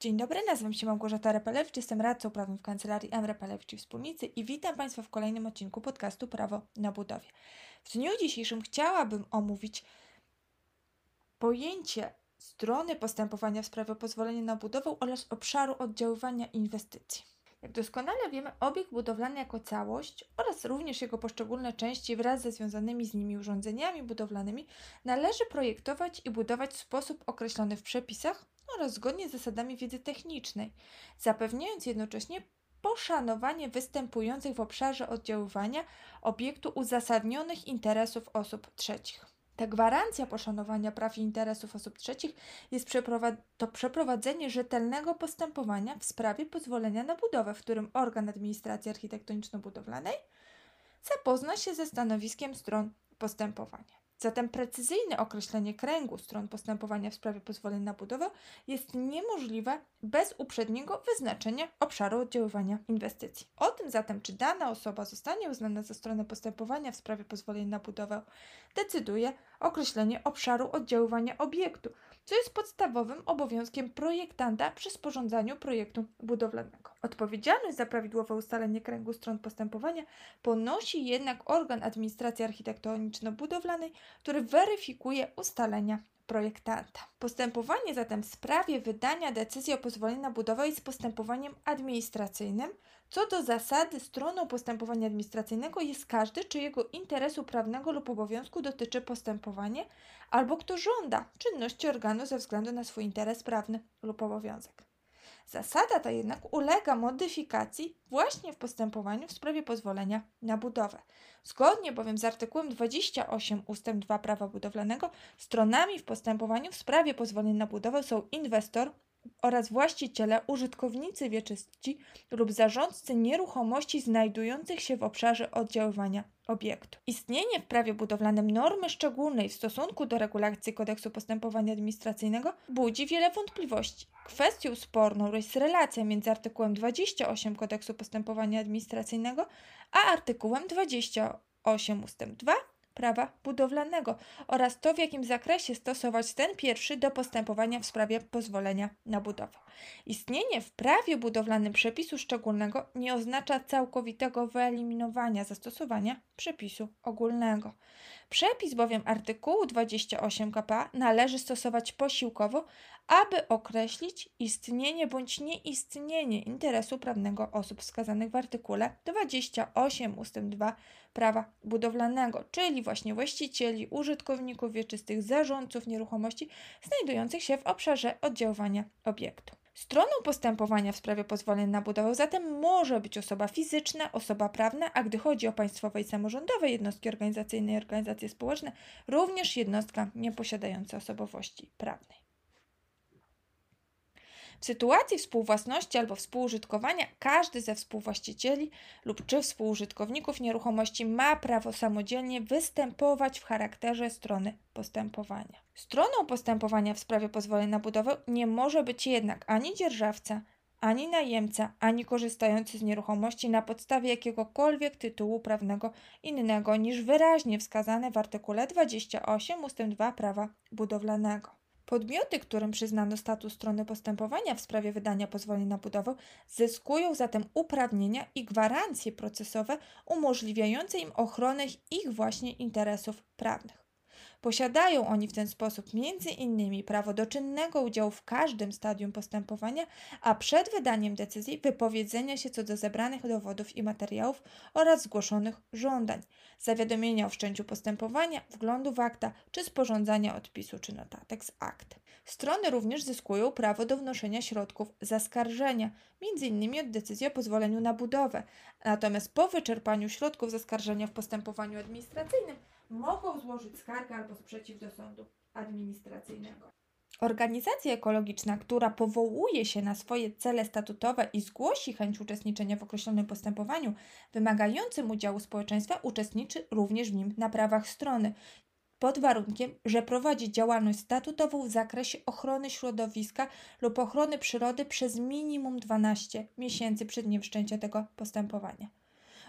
Dzień dobry, nazywam się Małgorzata Repelewicz, jestem radcą prawnym w kancelarii M. Repelewicz i Wspólnicy i witam Państwa w kolejnym odcinku podcastu Prawo na budowie. W dniu dzisiejszym chciałabym omówić pojęcie strony postępowania w sprawie pozwolenia na budowę oraz obszaru oddziaływania inwestycji. Jak doskonale wiemy, obiekt budowlany jako całość oraz również jego poszczególne części wraz ze związanymi z nimi urządzeniami budowlanymi należy projektować i budować w sposób określony w przepisach oraz zgodnie z zasadami wiedzy technicznej, zapewniając jednocześnie poszanowanie występujących w obszarze oddziaływania obiektu uzasadnionych interesów osób trzecich. Ta gwarancja poszanowania praw i interesów osób trzecich jest przeprowad to przeprowadzenie rzetelnego postępowania w sprawie pozwolenia na budowę, w którym organ administracji architektoniczno-budowlanej zapozna się ze stanowiskiem stron postępowania. Zatem precyzyjne określenie kręgu stron postępowania w sprawie pozwoleń na budowę jest niemożliwe bez uprzedniego wyznaczenia obszaru oddziaływania inwestycji. O tym zatem, czy dana osoba zostanie uznana za stronę postępowania w sprawie pozwoleń na budowę, decyduje określenie obszaru oddziaływania obiektu, co jest podstawowym obowiązkiem projektanta przy sporządzaniu projektu budowlanego. Odpowiedzialność za prawidłowe ustalenie kręgu stron postępowania ponosi jednak organ administracji architektoniczno-budowlanej, który weryfikuje ustalenia projektanta. Postępowanie zatem w sprawie wydania decyzji o pozwoleniu na budowę jest postępowaniem administracyjnym. Co do zasady, stroną postępowania administracyjnego jest każdy, czyjego interesu prawnego lub obowiązku dotyczy postępowanie, albo kto żąda czynności organu ze względu na swój interes prawny lub obowiązek. Zasada ta jednak ulega modyfikacji właśnie w postępowaniu w sprawie pozwolenia na budowę. Zgodnie bowiem z artykułem 28 ust. 2 prawa budowlanego, stronami w postępowaniu w sprawie pozwolenia na budowę są inwestor oraz właściciele, użytkownicy wieczyści lub zarządcy nieruchomości znajdujących się w obszarze oddziaływania obiektu. Istnienie w prawie budowlanym normy szczególnej w stosunku do regulacji kodeksu postępowania administracyjnego budzi wiele wątpliwości. Kwestią sporną jest relacja między artykułem 28 kodeksu postępowania administracyjnego a artykułem 28 ust. 2 prawa budowlanego oraz to, w jakim zakresie stosować ten pierwszy do postępowania w sprawie pozwolenia na budowę. Istnienie w prawie budowlanym przepisu szczególnego nie oznacza całkowitego wyeliminowania zastosowania przepisu ogólnego. Przepis bowiem artykułu 28 KPA należy stosować posiłkowo, aby określić istnienie bądź nieistnienie interesu prawnego osób wskazanych w artykule 28 ust. 2 prawa budowlanego, czyli właśnie właścicieli, użytkowników wieczystych, zarządców nieruchomości znajdujących się w obszarze oddziaływania obiektu. Stroną postępowania w sprawie pozwolenia na budowę zatem może być osoba fizyczna, osoba prawna, a gdy chodzi o państwowe i samorządowe jednostki organizacyjne i organizacje społeczne, również jednostka nieposiadająca osobowości prawnej. W sytuacji współwłasności albo współużytkowania każdy ze współwłaścicieli lub czy współużytkowników nieruchomości ma prawo samodzielnie występować w charakterze strony postępowania. Stroną postępowania w sprawie pozwolenia na budowę nie może być jednak ani dzierżawca, ani najemca, ani korzystający z nieruchomości na podstawie jakiegokolwiek tytułu prawnego innego niż wyraźnie wskazane w artykule 28 ust. 2 prawa budowlanego. Podmioty, którym przyznano status strony postępowania w sprawie wydania pozwolenia na budowę, zyskują zatem uprawnienia i gwarancje procesowe umożliwiające im ochronę ich właśnie interesów prawnych. Posiadają oni w ten sposób innymi prawo do czynnego udziału w każdym stadium postępowania, a przed wydaniem decyzji wypowiedzenia się co do zebranych dowodów i materiałów oraz zgłoszonych żądań, zawiadomienia o wszczęciu postępowania, wglądu w akta czy sporządzania odpisu czy notatek z akt. Strony również zyskują prawo do wnoszenia środków zaskarżenia, m.in. od decyzji o pozwoleniu na budowę. Natomiast po wyczerpaniu środków zaskarżenia w postępowaniu administracyjnym mogą złożyć skargę albo sprzeciw do sądu administracyjnego. Organizacja ekologiczna, która powołuje się na swoje cele statutowe i zgłosi chęć uczestniczenia w określonym postępowaniu wymagającym udziału społeczeństwa, uczestniczy również w nim na prawach strony, pod warunkiem, że prowadzi działalność statutową w zakresie ochrony środowiska lub ochrony przyrody przez minimum 12 miesięcy przed dniem wszczęcia tego postępowania.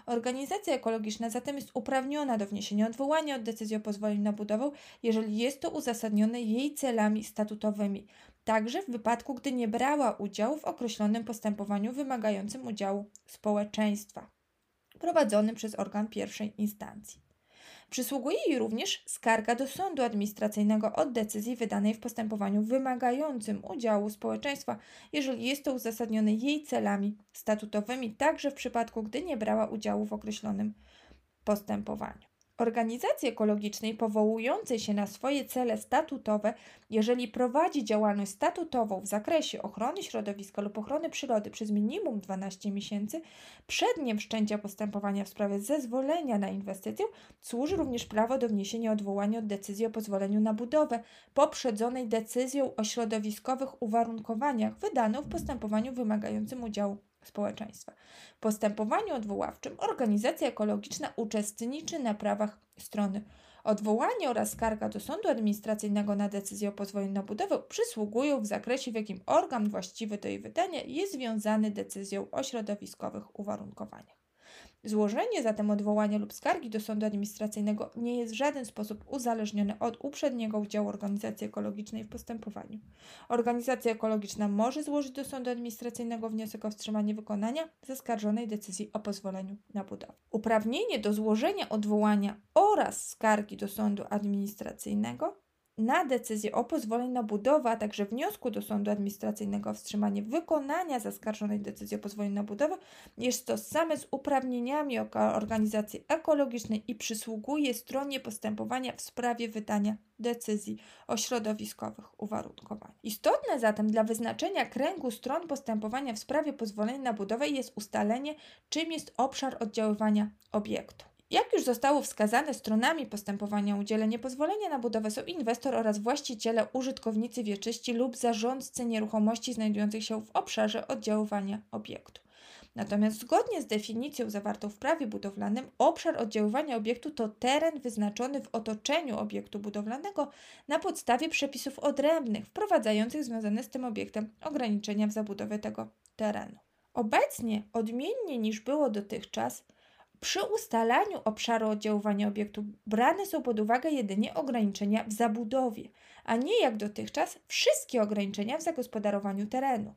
Organizacja ekologiczna zatem jest uprawniona do wniesienia odwołania od decyzji o pozwoleniu na budowę, jeżeli jest to uzasadnione jej celami statutowymi. także w wypadku, gdy nie brała udziału w określonym postępowaniu wymagającym udziału społeczeństwa prowadzonym przez organ pierwszej instancji. Przysługuje jej również skarga do sądu administracyjnego od decyzji wydanej w postępowaniu wymagającym udziału społeczeństwa, jeżeli jest to uzasadnione jej celami statutowymi, także w przypadku, gdy nie brała udziału w określonym postępowaniu. Organizacji ekologicznej powołującej się na swoje cele statutowe, jeżeli prowadzi działalność statutową w zakresie ochrony środowiska lub ochrony przyrody przez minimum 12 miesięcy, przed dniem wszczęcia postępowania w sprawie zezwolenia na inwestycję służy również prawo do wniesienia odwołania od decyzji o pozwoleniu na budowę, poprzedzonej decyzją o środowiskowych uwarunkowaniach wydaną w postępowaniu wymagającym udziału społeczeństwa. W postępowaniu odwoławczym organizacja ekologiczna uczestniczy na prawach strony. Odwołanie oraz skarga do sądu administracyjnego na decyzję o pozwoleniu na budowę przysługują w zakresie, w jakim organ właściwy do jej wydania jest związany decyzją o środowiskowych uwarunkowaniach. Złożenie zatem odwołania lub skargi do sądu administracyjnego nie jest w żaden sposób uzależnione od uprzedniego udziału organizacji ekologicznej w postępowaniu. Organizacja ekologiczna może złożyć do sądu administracyjnego wniosek o wstrzymanie wykonania zaskarżonej decyzji o pozwoleniu na budowę. Uprawnienie do złożenia odwołania oraz skargi do sądu administracyjnego na decyzję o pozwoleniu na budowę, a także wniosku do sądu administracyjnego o wstrzymanie wykonania zaskarżonej decyzji o pozwoleniu na budowę jest tożsame z uprawnieniami organizacji ekologicznej i przysługuje stronie postępowania w sprawie wydania decyzji o środowiskowych uwarunkowaniach. Istotne zatem dla wyznaczenia kręgu stron postępowania w sprawie pozwolenia na budowę jest ustalenie, czym jest obszar oddziaływania obiektu. Jak już zostało wskazane, stronami postępowania o udzielenie pozwolenia na budowę są inwestor oraz właściciele, użytkownicy wieczyści lub zarządcy nieruchomości znajdujących się w obszarze oddziaływania obiektu. Natomiast zgodnie z definicją zawartą w prawie budowlanym, obszar oddziaływania obiektu to teren wyznaczony w otoczeniu obiektu budowlanego na podstawie przepisów odrębnych wprowadzających związane z tym obiektem ograniczenia w zabudowie tego terenu. Obecnie, odmiennie niż było dotychczas, przy ustalaniu obszaru oddziaływania obiektu brane są pod uwagę jedynie ograniczenia w zabudowie, a nie jak dotychczas wszystkie ograniczenia w zagospodarowaniu terenu.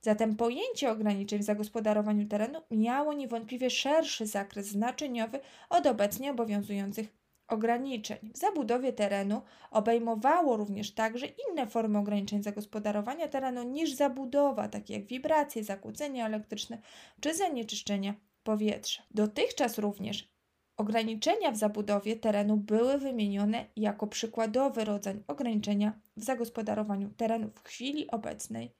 Zatem pojęcie ograniczeń w zagospodarowaniu terenu miało niewątpliwie szerszy zakres znaczeniowy od obecnie obowiązujących ograniczeń. W zabudowie terenu obejmowało również także inne formy ograniczeń zagospodarowania terenu niż zabudowa, takie jak wibracje, zakłócenia elektryczne czy zanieczyszczenia powietrza. Dotychczas również ograniczenia w zabudowie terenu były wymienione jako przykładowy rodzaj ograniczenia w zagospodarowaniu terenu w chwili obecnej.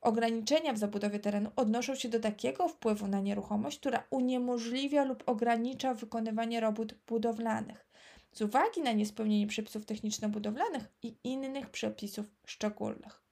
Ograniczenia w zabudowie terenu odnoszą się do takiego wpływu na nieruchomość, która uniemożliwia lub ogranicza wykonywanie robót budowlanych z uwagi na niespełnienie przepisów techniczno-budowlanych i innych przepisów szczególnych.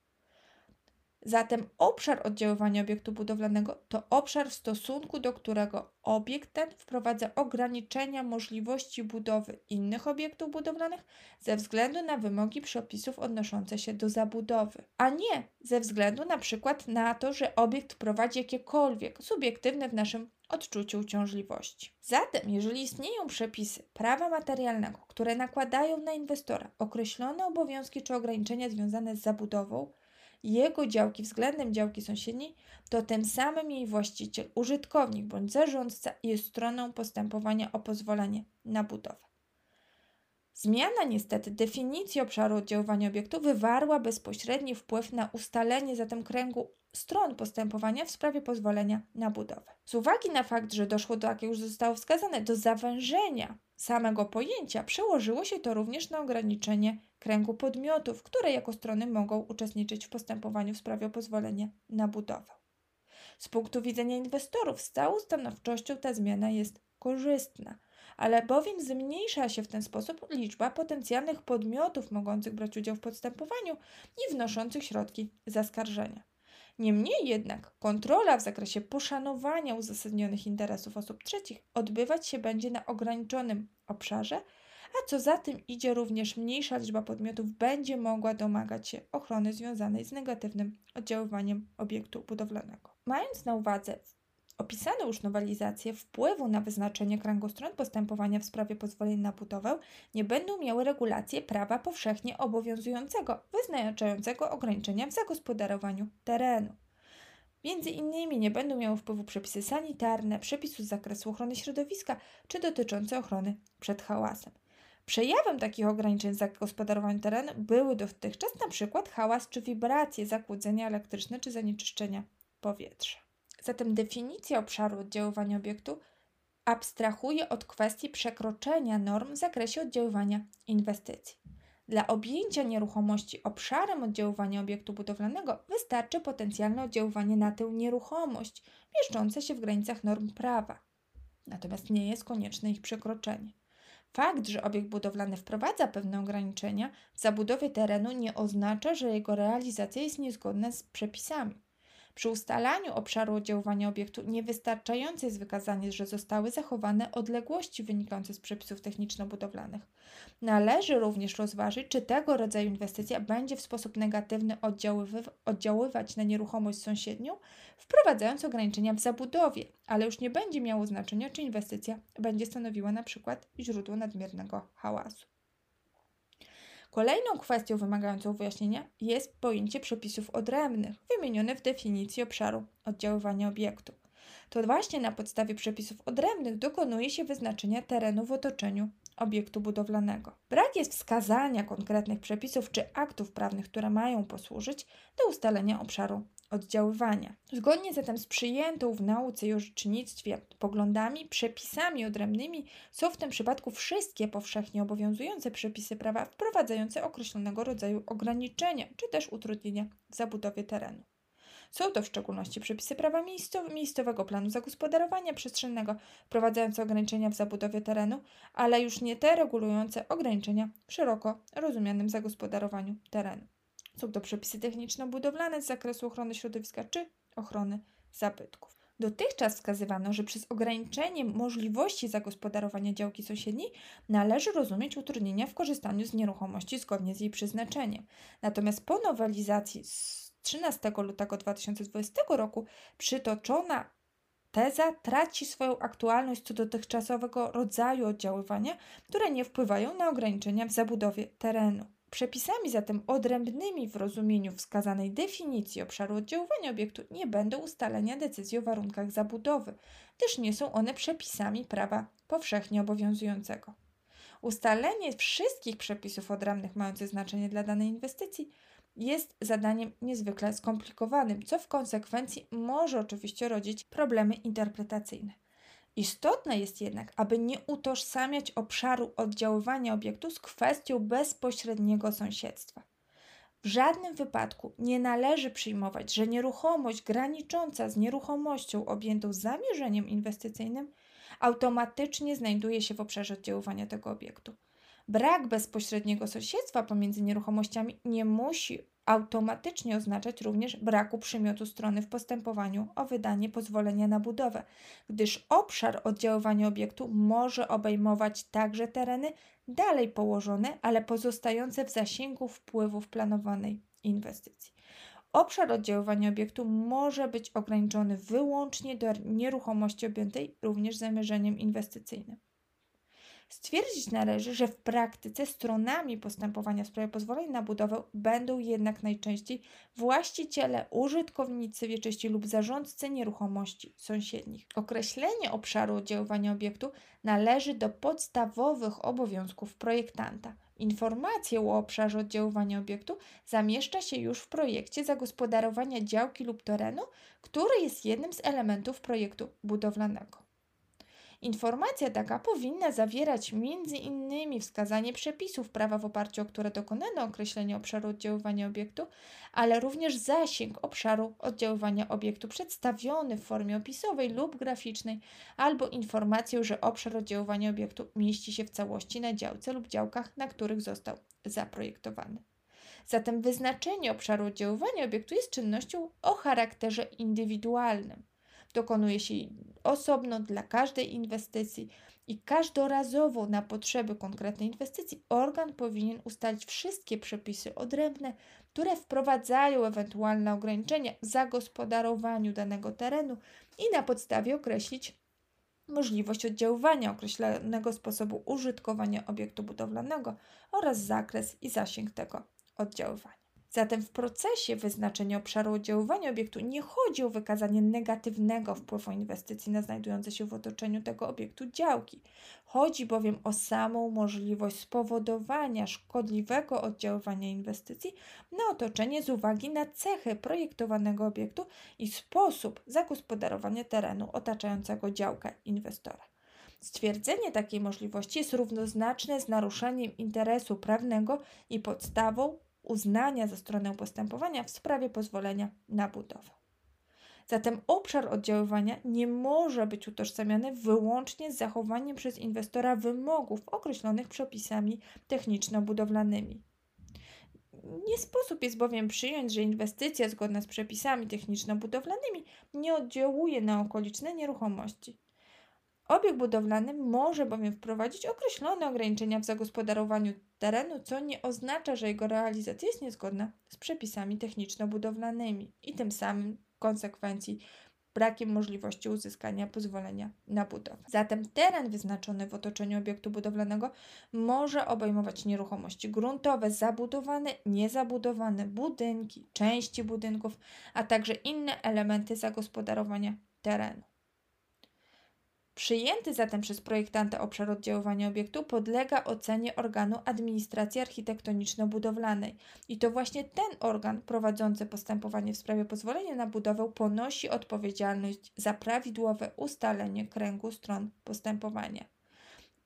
Zatem obszar oddziaływania obiektu budowlanego to obszar, w stosunku do którego obiekt ten wprowadza ograniczenia możliwości budowy innych obiektów budowlanych ze względu na wymogi przepisów odnoszące się do zabudowy, a nie ze względu na przykład na to, że obiekt prowadzi jakiekolwiek subiektywne w naszym odczuciu uciążliwości. Zatem, jeżeli istnieją przepisy prawa materialnego, które nakładają na inwestora określone obowiązki czy ograniczenia związane z zabudową, jego działki względem działki sąsiedniej, to tym samym jej właściciel, użytkownik bądź zarządca jest stroną postępowania o pozwolenie na budowę. Zmiana niestety definicji obszaru oddziaływania obiektu wywarła bezpośredni wpływ na ustalenie zatem kręgu stron postępowania w sprawie pozwolenia na budowę. Z uwagi na fakt, że doszło do, jak już zostało wskazane, do zawężenia samego pojęcia, przełożyło się to również na ograniczenie kręgu podmiotów, które jako strony mogą uczestniczyć w postępowaniu w sprawie o pozwolenie na budowę. Z punktu widzenia inwestorów z całą stanowczością ta zmiana jest korzystna, ale bowiem zmniejsza się w ten sposób liczba potencjalnych podmiotów mogących brać udział w postępowaniu i wnoszących środki zaskarżenia. Niemniej jednak kontrola w zakresie poszanowania uzasadnionych interesów osób trzecich odbywać się będzie na ograniczonym obszarze, a co za tym idzie również mniejsza liczba podmiotów będzie mogła domagać się ochrony związanej z negatywnym oddziaływaniem obiektu budowlanego. Mając na uwadze Opisane już nowelizacje wpływu na wyznaczenie kręgu stron postępowania w sprawie pozwoleń na budowę nie będą miały regulacji prawa powszechnie obowiązującego, wyznaczającego ograniczenia w zagospodarowaniu terenu. Między innymi nie będą miały wpływu przepisy sanitarne, przepisy z zakresu ochrony środowiska czy dotyczące ochrony przed hałasem. Przejawem takich ograniczeń w zagospodarowaniu terenu były dotychczas przykład hałas czy wibracje, zakłócenia elektryczne czy zanieczyszczenia powietrza. Zatem definicja obszaru oddziaływania obiektu abstrahuje od kwestii przekroczenia norm w zakresie oddziaływania inwestycji. Dla objęcia nieruchomości obszarem oddziaływania obiektu budowlanego wystarczy potencjalne oddziaływanie na tę nieruchomość, mieszczące się w granicach norm prawa. Natomiast nie jest konieczne ich przekroczenie. Fakt, że obiekt budowlany wprowadza pewne ograniczenia w zabudowie terenu nie oznacza, że jego realizacja jest niezgodna z przepisami. Przy ustalaniu obszaru oddziaływania obiektu niewystarczające jest wykazanie, że zostały zachowane odległości wynikające z przepisów techniczno-budowlanych. Należy również rozważyć, czy tego rodzaju inwestycja będzie w sposób negatywny oddziaływać na nieruchomość sąsiednią, wprowadzając ograniczenia w zabudowie, ale już nie będzie miało znaczenia, czy inwestycja będzie stanowiła na przykład źródło nadmiernego hałasu. Kolejną kwestią wymagającą wyjaśnienia jest pojęcie przepisów odrębnych, wymienione w definicji obszaru oddziaływania obiektu. To właśnie na podstawie przepisów odrębnych dokonuje się wyznaczenia terenu w otoczeniu obiektu budowlanego. Brak jest wskazania konkretnych przepisów czy aktów prawnych, które mają posłużyć do ustalenia obszaru oddziaływania. Zgodnie zatem z przyjętą w nauce i orzecznictwie poglądami, przepisami odrębnymi są w tym przypadku wszystkie powszechnie obowiązujące przepisy prawa wprowadzające określonego rodzaju ograniczenia czy też utrudnienia w zabudowie terenu. Są to w szczególności przepisy prawa miejscowego planu zagospodarowania przestrzennego, wprowadzające ograniczenia w zabudowie terenu, ale już nie te regulujące ograniczenia w szeroko rozumianym zagospodarowaniu terenu. Są to przepisy techniczno-budowlane z zakresu ochrony środowiska czy ochrony zabytków. Dotychczas wskazywano, że przez ograniczenie możliwości zagospodarowania działki sąsiedniej należy rozumieć utrudnienia w korzystaniu z nieruchomości zgodnie z jej przeznaczeniem. Natomiast po nowelizacji z 13 lutego 2020 roku przytoczona teza traci swoją aktualność co do dotychczasowego rodzaju oddziaływania, które nie wpływają na ograniczenia w zabudowie terenu. Przepisami zatem odrębnymi w rozumieniu wskazanej definicji obszaru oddziaływania obiektu nie będą ustalenia decyzji o warunkach zabudowy, gdyż nie są one przepisami prawa powszechnie obowiązującego. Ustalenie wszystkich przepisów odrębnych mających znaczenie dla danej inwestycji jest zadaniem niezwykle skomplikowanym, co w konsekwencji może oczywiście rodzić problemy interpretacyjne. Istotne jest jednak, aby nie utożsamiać obszaru oddziaływania obiektu z kwestią bezpośredniego sąsiedztwa. W żadnym wypadku nie należy przyjmować, że nieruchomość granicząca z nieruchomością objętą zamierzeniem inwestycyjnym automatycznie znajduje się w obszarze oddziaływania tego obiektu. Brak bezpośredniego sąsiedztwa pomiędzy nieruchomościami nie musi automatycznie oznaczać również braku przymiotu strony w postępowaniu o wydanie pozwolenia na budowę, gdyż obszar oddziaływania obiektu może obejmować także tereny dalej położone, ale pozostające w zasięgu wpływów planowanej inwestycji. Obszar oddziaływania obiektu może być ograniczony wyłącznie do nieruchomości objętej również zamierzeniem inwestycyjnym. Stwierdzić należy, że w praktyce stronami postępowania w sprawie pozwoleń na budowę będą jednak najczęściej właściciele, użytkownicy wieczyści lub zarządcy nieruchomości sąsiednich. Określenie obszaru oddziaływania obiektu należy do podstawowych obowiązków projektanta. Informację o obszarze oddziaływania obiektu zamieszcza się już w projekcie zagospodarowania działki lub terenu, który jest jednym z elementów projektu budowlanego. Informacja taka powinna zawierać m.in. wskazanie przepisów prawa, w oparciu o które dokonano określenia obszaru oddziaływania obiektu, ale również zasięg obszaru oddziaływania obiektu przedstawiony w formie opisowej lub graficznej, albo informację, że obszar oddziaływania obiektu mieści się w całości na działce lub działkach, na których został zaprojektowany. Zatem wyznaczenie obszaru oddziaływania obiektu jest czynnością o charakterze indywidualnym. Dokonuje się osobno dla każdej inwestycji i każdorazowo na potrzeby konkretnej inwestycji organ powinien ustalić wszystkie przepisy odrębne, które wprowadzają ewentualne ograniczenia w zagospodarowaniu danego terenu i na podstawie określić możliwość oddziaływania określonego sposobu użytkowania obiektu budowlanego oraz zakres i zasięg tego oddziaływania. Zatem w procesie wyznaczenia obszaru oddziaływania obiektu nie chodzi o wykazanie negatywnego wpływu inwestycji na znajdujące się w otoczeniu tego obiektu działki. Chodzi bowiem o samą możliwość spowodowania szkodliwego oddziaływania inwestycji na otoczenie z uwagi na cechy projektowanego obiektu i sposób zagospodarowania terenu otaczającego działkę inwestora. Stwierdzenie takiej możliwości jest równoznaczne z naruszeniem interesu prawnego i podstawą uznania ze strony postępowania w sprawie pozwolenia na budowę. Zatem obszar oddziaływania nie może być utożsamiany wyłącznie z zachowaniem przez inwestora wymogów określonych przepisami techniczno-budowlanymi. Nie sposób jest bowiem przyjąć, że inwestycja zgodna z przepisami techniczno-budowlanymi nie oddziałuje na okoliczne nieruchomości. Obiekt budowlany może bowiem wprowadzić określone ograniczenia w zagospodarowaniu terenu, co nie oznacza, że jego realizacja jest niezgodna z przepisami techniczno-budowlanymi i tym samym w konsekwencji brakiem możliwości uzyskania pozwolenia na budowę. Zatem teren wyznaczony w otoczeniu obiektu budowlanego może obejmować nieruchomości gruntowe, zabudowane, niezabudowane, budynki, części budynków, a także inne elementy zagospodarowania terenu. Przyjęty zatem przez projektanta obszar oddziaływania obiektu podlega ocenie organu administracji architektoniczno-budowlanej i to właśnie ten organ prowadzący postępowanie w sprawie pozwolenia na budowę ponosi odpowiedzialność za prawidłowe ustalenie kręgu stron postępowania.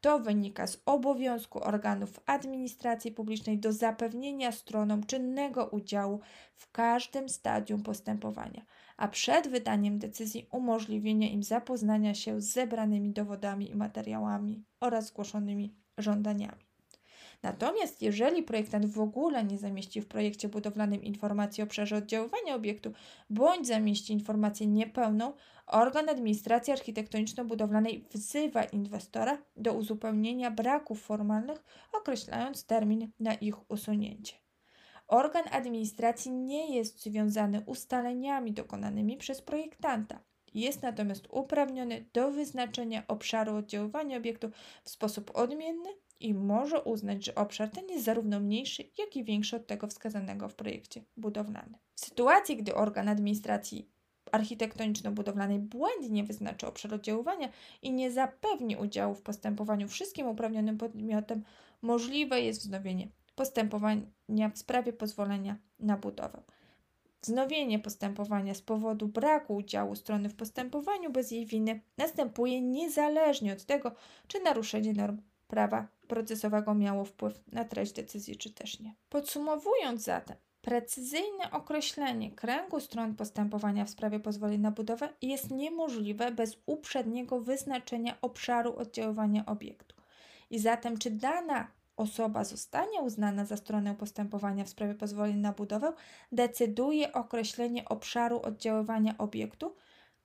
To wynika z obowiązku organów administracji publicznej do zapewnienia stronom czynnego udziału w każdym stadium postępowania a przed wydaniem decyzji umożliwienie im zapoznania się z zebranymi dowodami i materiałami oraz zgłoszonymi żądaniami. Natomiast jeżeli projektant w ogóle nie zamieści w projekcie budowlanym informacji o obszarze oddziaływania obiektu bądź zamieści informację niepełną, organ administracji architektoniczno-budowlanej wzywa inwestora do uzupełnienia braków formalnych, określając termin na ich usunięcie. Organ administracji nie jest związany ustaleniami dokonanymi przez projektanta. Jest natomiast uprawniony do wyznaczenia obszaru oddziaływania obiektu w sposób odmienny i może uznać, że obszar ten jest zarówno mniejszy, jak i większy od tego wskazanego w projekcie budowlanym. W sytuacji, gdy organ administracji architektoniczno-budowlanej błędnie wyznaczy obszar oddziaływania i nie zapewni udziału w postępowaniu wszystkim uprawnionym podmiotem, możliwe jest wznowienie postępowania w sprawie pozwolenia na budowę. Wznowienie postępowania z powodu braku udziału strony w postępowaniu bez jej winy następuje niezależnie od tego, czy naruszenie norm prawa procesowego miało wpływ na treść decyzji, czy też nie. Podsumowując zatem, precyzyjne określenie kręgu stron postępowania w sprawie pozwolenia na budowę jest niemożliwe bez uprzedniego wyznaczenia obszaru oddziaływania obiektu. I zatem, czy dana osoba zostanie uznana za stronę postępowania w sprawie pozwolenia na budowę, decyduje określenie obszaru oddziaływania obiektu,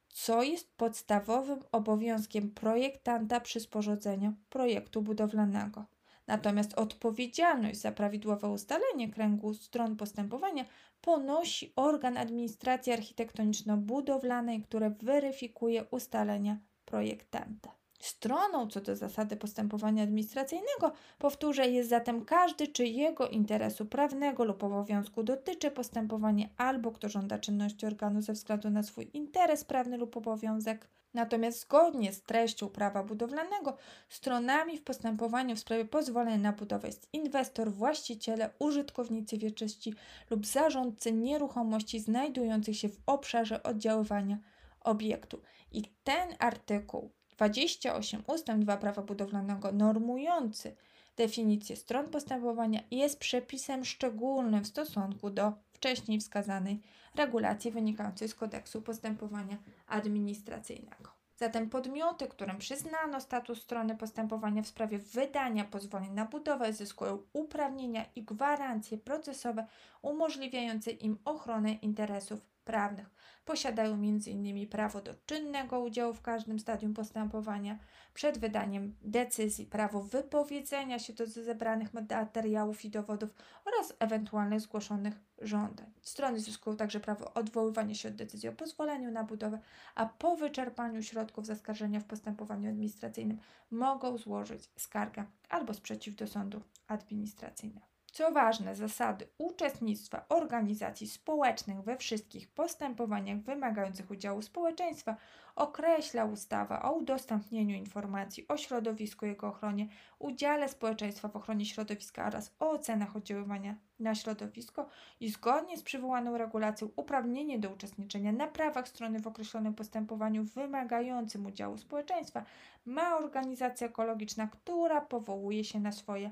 co jest podstawowym obowiązkiem projektanta przy sporządzeniu projektu budowlanego. Natomiast odpowiedzialność za prawidłowe ustalenie kręgu stron postępowania ponosi organ administracji architektoniczno-budowlanej, który weryfikuje ustalenia projektanta. Stroną co do zasady postępowania administracyjnego, powtórzę, jest zatem każdy, czyjego interesu prawnego lub obowiązku dotyczy postępowanie albo kto żąda czynności organu ze względu na swój interes prawny lub obowiązek. Natomiast zgodnie z treścią prawa budowlanego, stronami w postępowaniu w sprawie pozwolenia na budowę jest inwestor, właściciele, użytkownicy wieczyści lub zarządcy nieruchomości znajdujących się w obszarze oddziaływania obiektu. I ten artykuł 28 ust. 2 prawa budowlanego normujący definicję stron postępowania jest przepisem szczególnym w stosunku do wcześniej wskazanej regulacji wynikającej z kodeksu postępowania administracyjnego. Zatem podmioty, którym przyznano status strony postępowania w sprawie wydania pozwoleń na budowę, zyskują uprawnienia i gwarancje procesowe umożliwiające im ochronę interesów prawnych. Posiadają m.in. prawo do czynnego udziału w każdym stadium postępowania, przed wydaniem decyzji prawo wypowiedzenia się do zebranych materiałów i dowodów oraz ewentualnych zgłoszonych żądań. Strony zyskują także prawo odwoływania się od decyzji o pozwoleniu na budowę, a po wyczerpaniu środków zaskarżenia w postępowaniu administracyjnym mogą złożyć skargę albo sprzeciw do sądu administracyjnego. Co ważne, zasady uczestnictwa organizacji społecznych we wszystkich postępowaniach wymagających udziału społeczeństwa określa ustawa o udostępnieniu informacji o środowisku jego ochronie, udziale społeczeństwa w ochronie środowiska oraz o ocenach oddziaływania na środowisko i zgodnie z przywołaną regulacją uprawnienie do uczestniczenia na prawach strony w określonym postępowaniu wymagającym udziału społeczeństwa ma organizacja ekologiczna, która powołuje się na swoje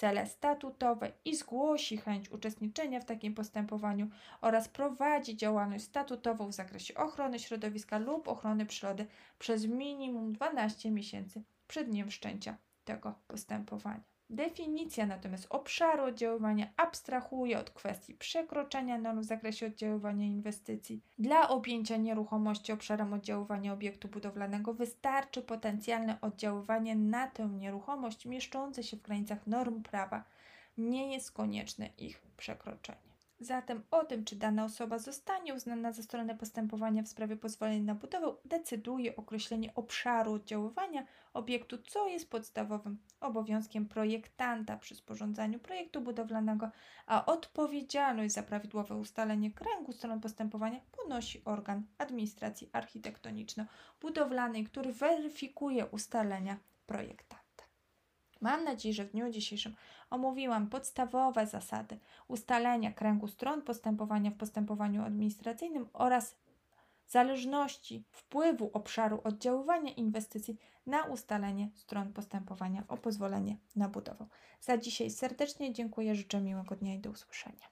cele statutowe i zgłosi chęć uczestniczenia w takim postępowaniu oraz prowadzi działalność statutową w zakresie ochrony środowiska lub ochrony przyrody przez minimum 12 miesięcy przed dniem wszczęcia tego postępowania. Definicja natomiast obszaru oddziaływania abstrahuje od kwestii przekroczenia norm w zakresie oddziaływania inwestycji. Dla objęcia nieruchomości obszarem oddziaływania obiektu budowlanego wystarczy potencjalne oddziaływanie na tę nieruchomość mieszczące się w granicach norm prawa. Nie jest konieczne ich przekroczenie. Zatem o tym, czy dana osoba zostanie uznana za stronę postępowania w sprawie pozwolenia na budowę, decyduje określenie obszaru oddziaływania obiektu, co jest podstawowym obowiązkiem projektanta przy sporządzaniu projektu budowlanego, a odpowiedzialność za prawidłowe ustalenie kręgu stron postępowania ponosi organ administracji architektoniczno-budowlanej, który weryfikuje ustalenia projekta. Mam nadzieję, że w dniu dzisiejszym omówiłam podstawowe zasady ustalenia kręgu stron postępowania w postępowaniu administracyjnym oraz zależności wpływu obszaru oddziaływania inwestycji na ustalenie stron postępowania o pozwolenie na budowę. Za dzisiaj serdecznie dziękuję, życzę miłego dnia i do usłyszenia.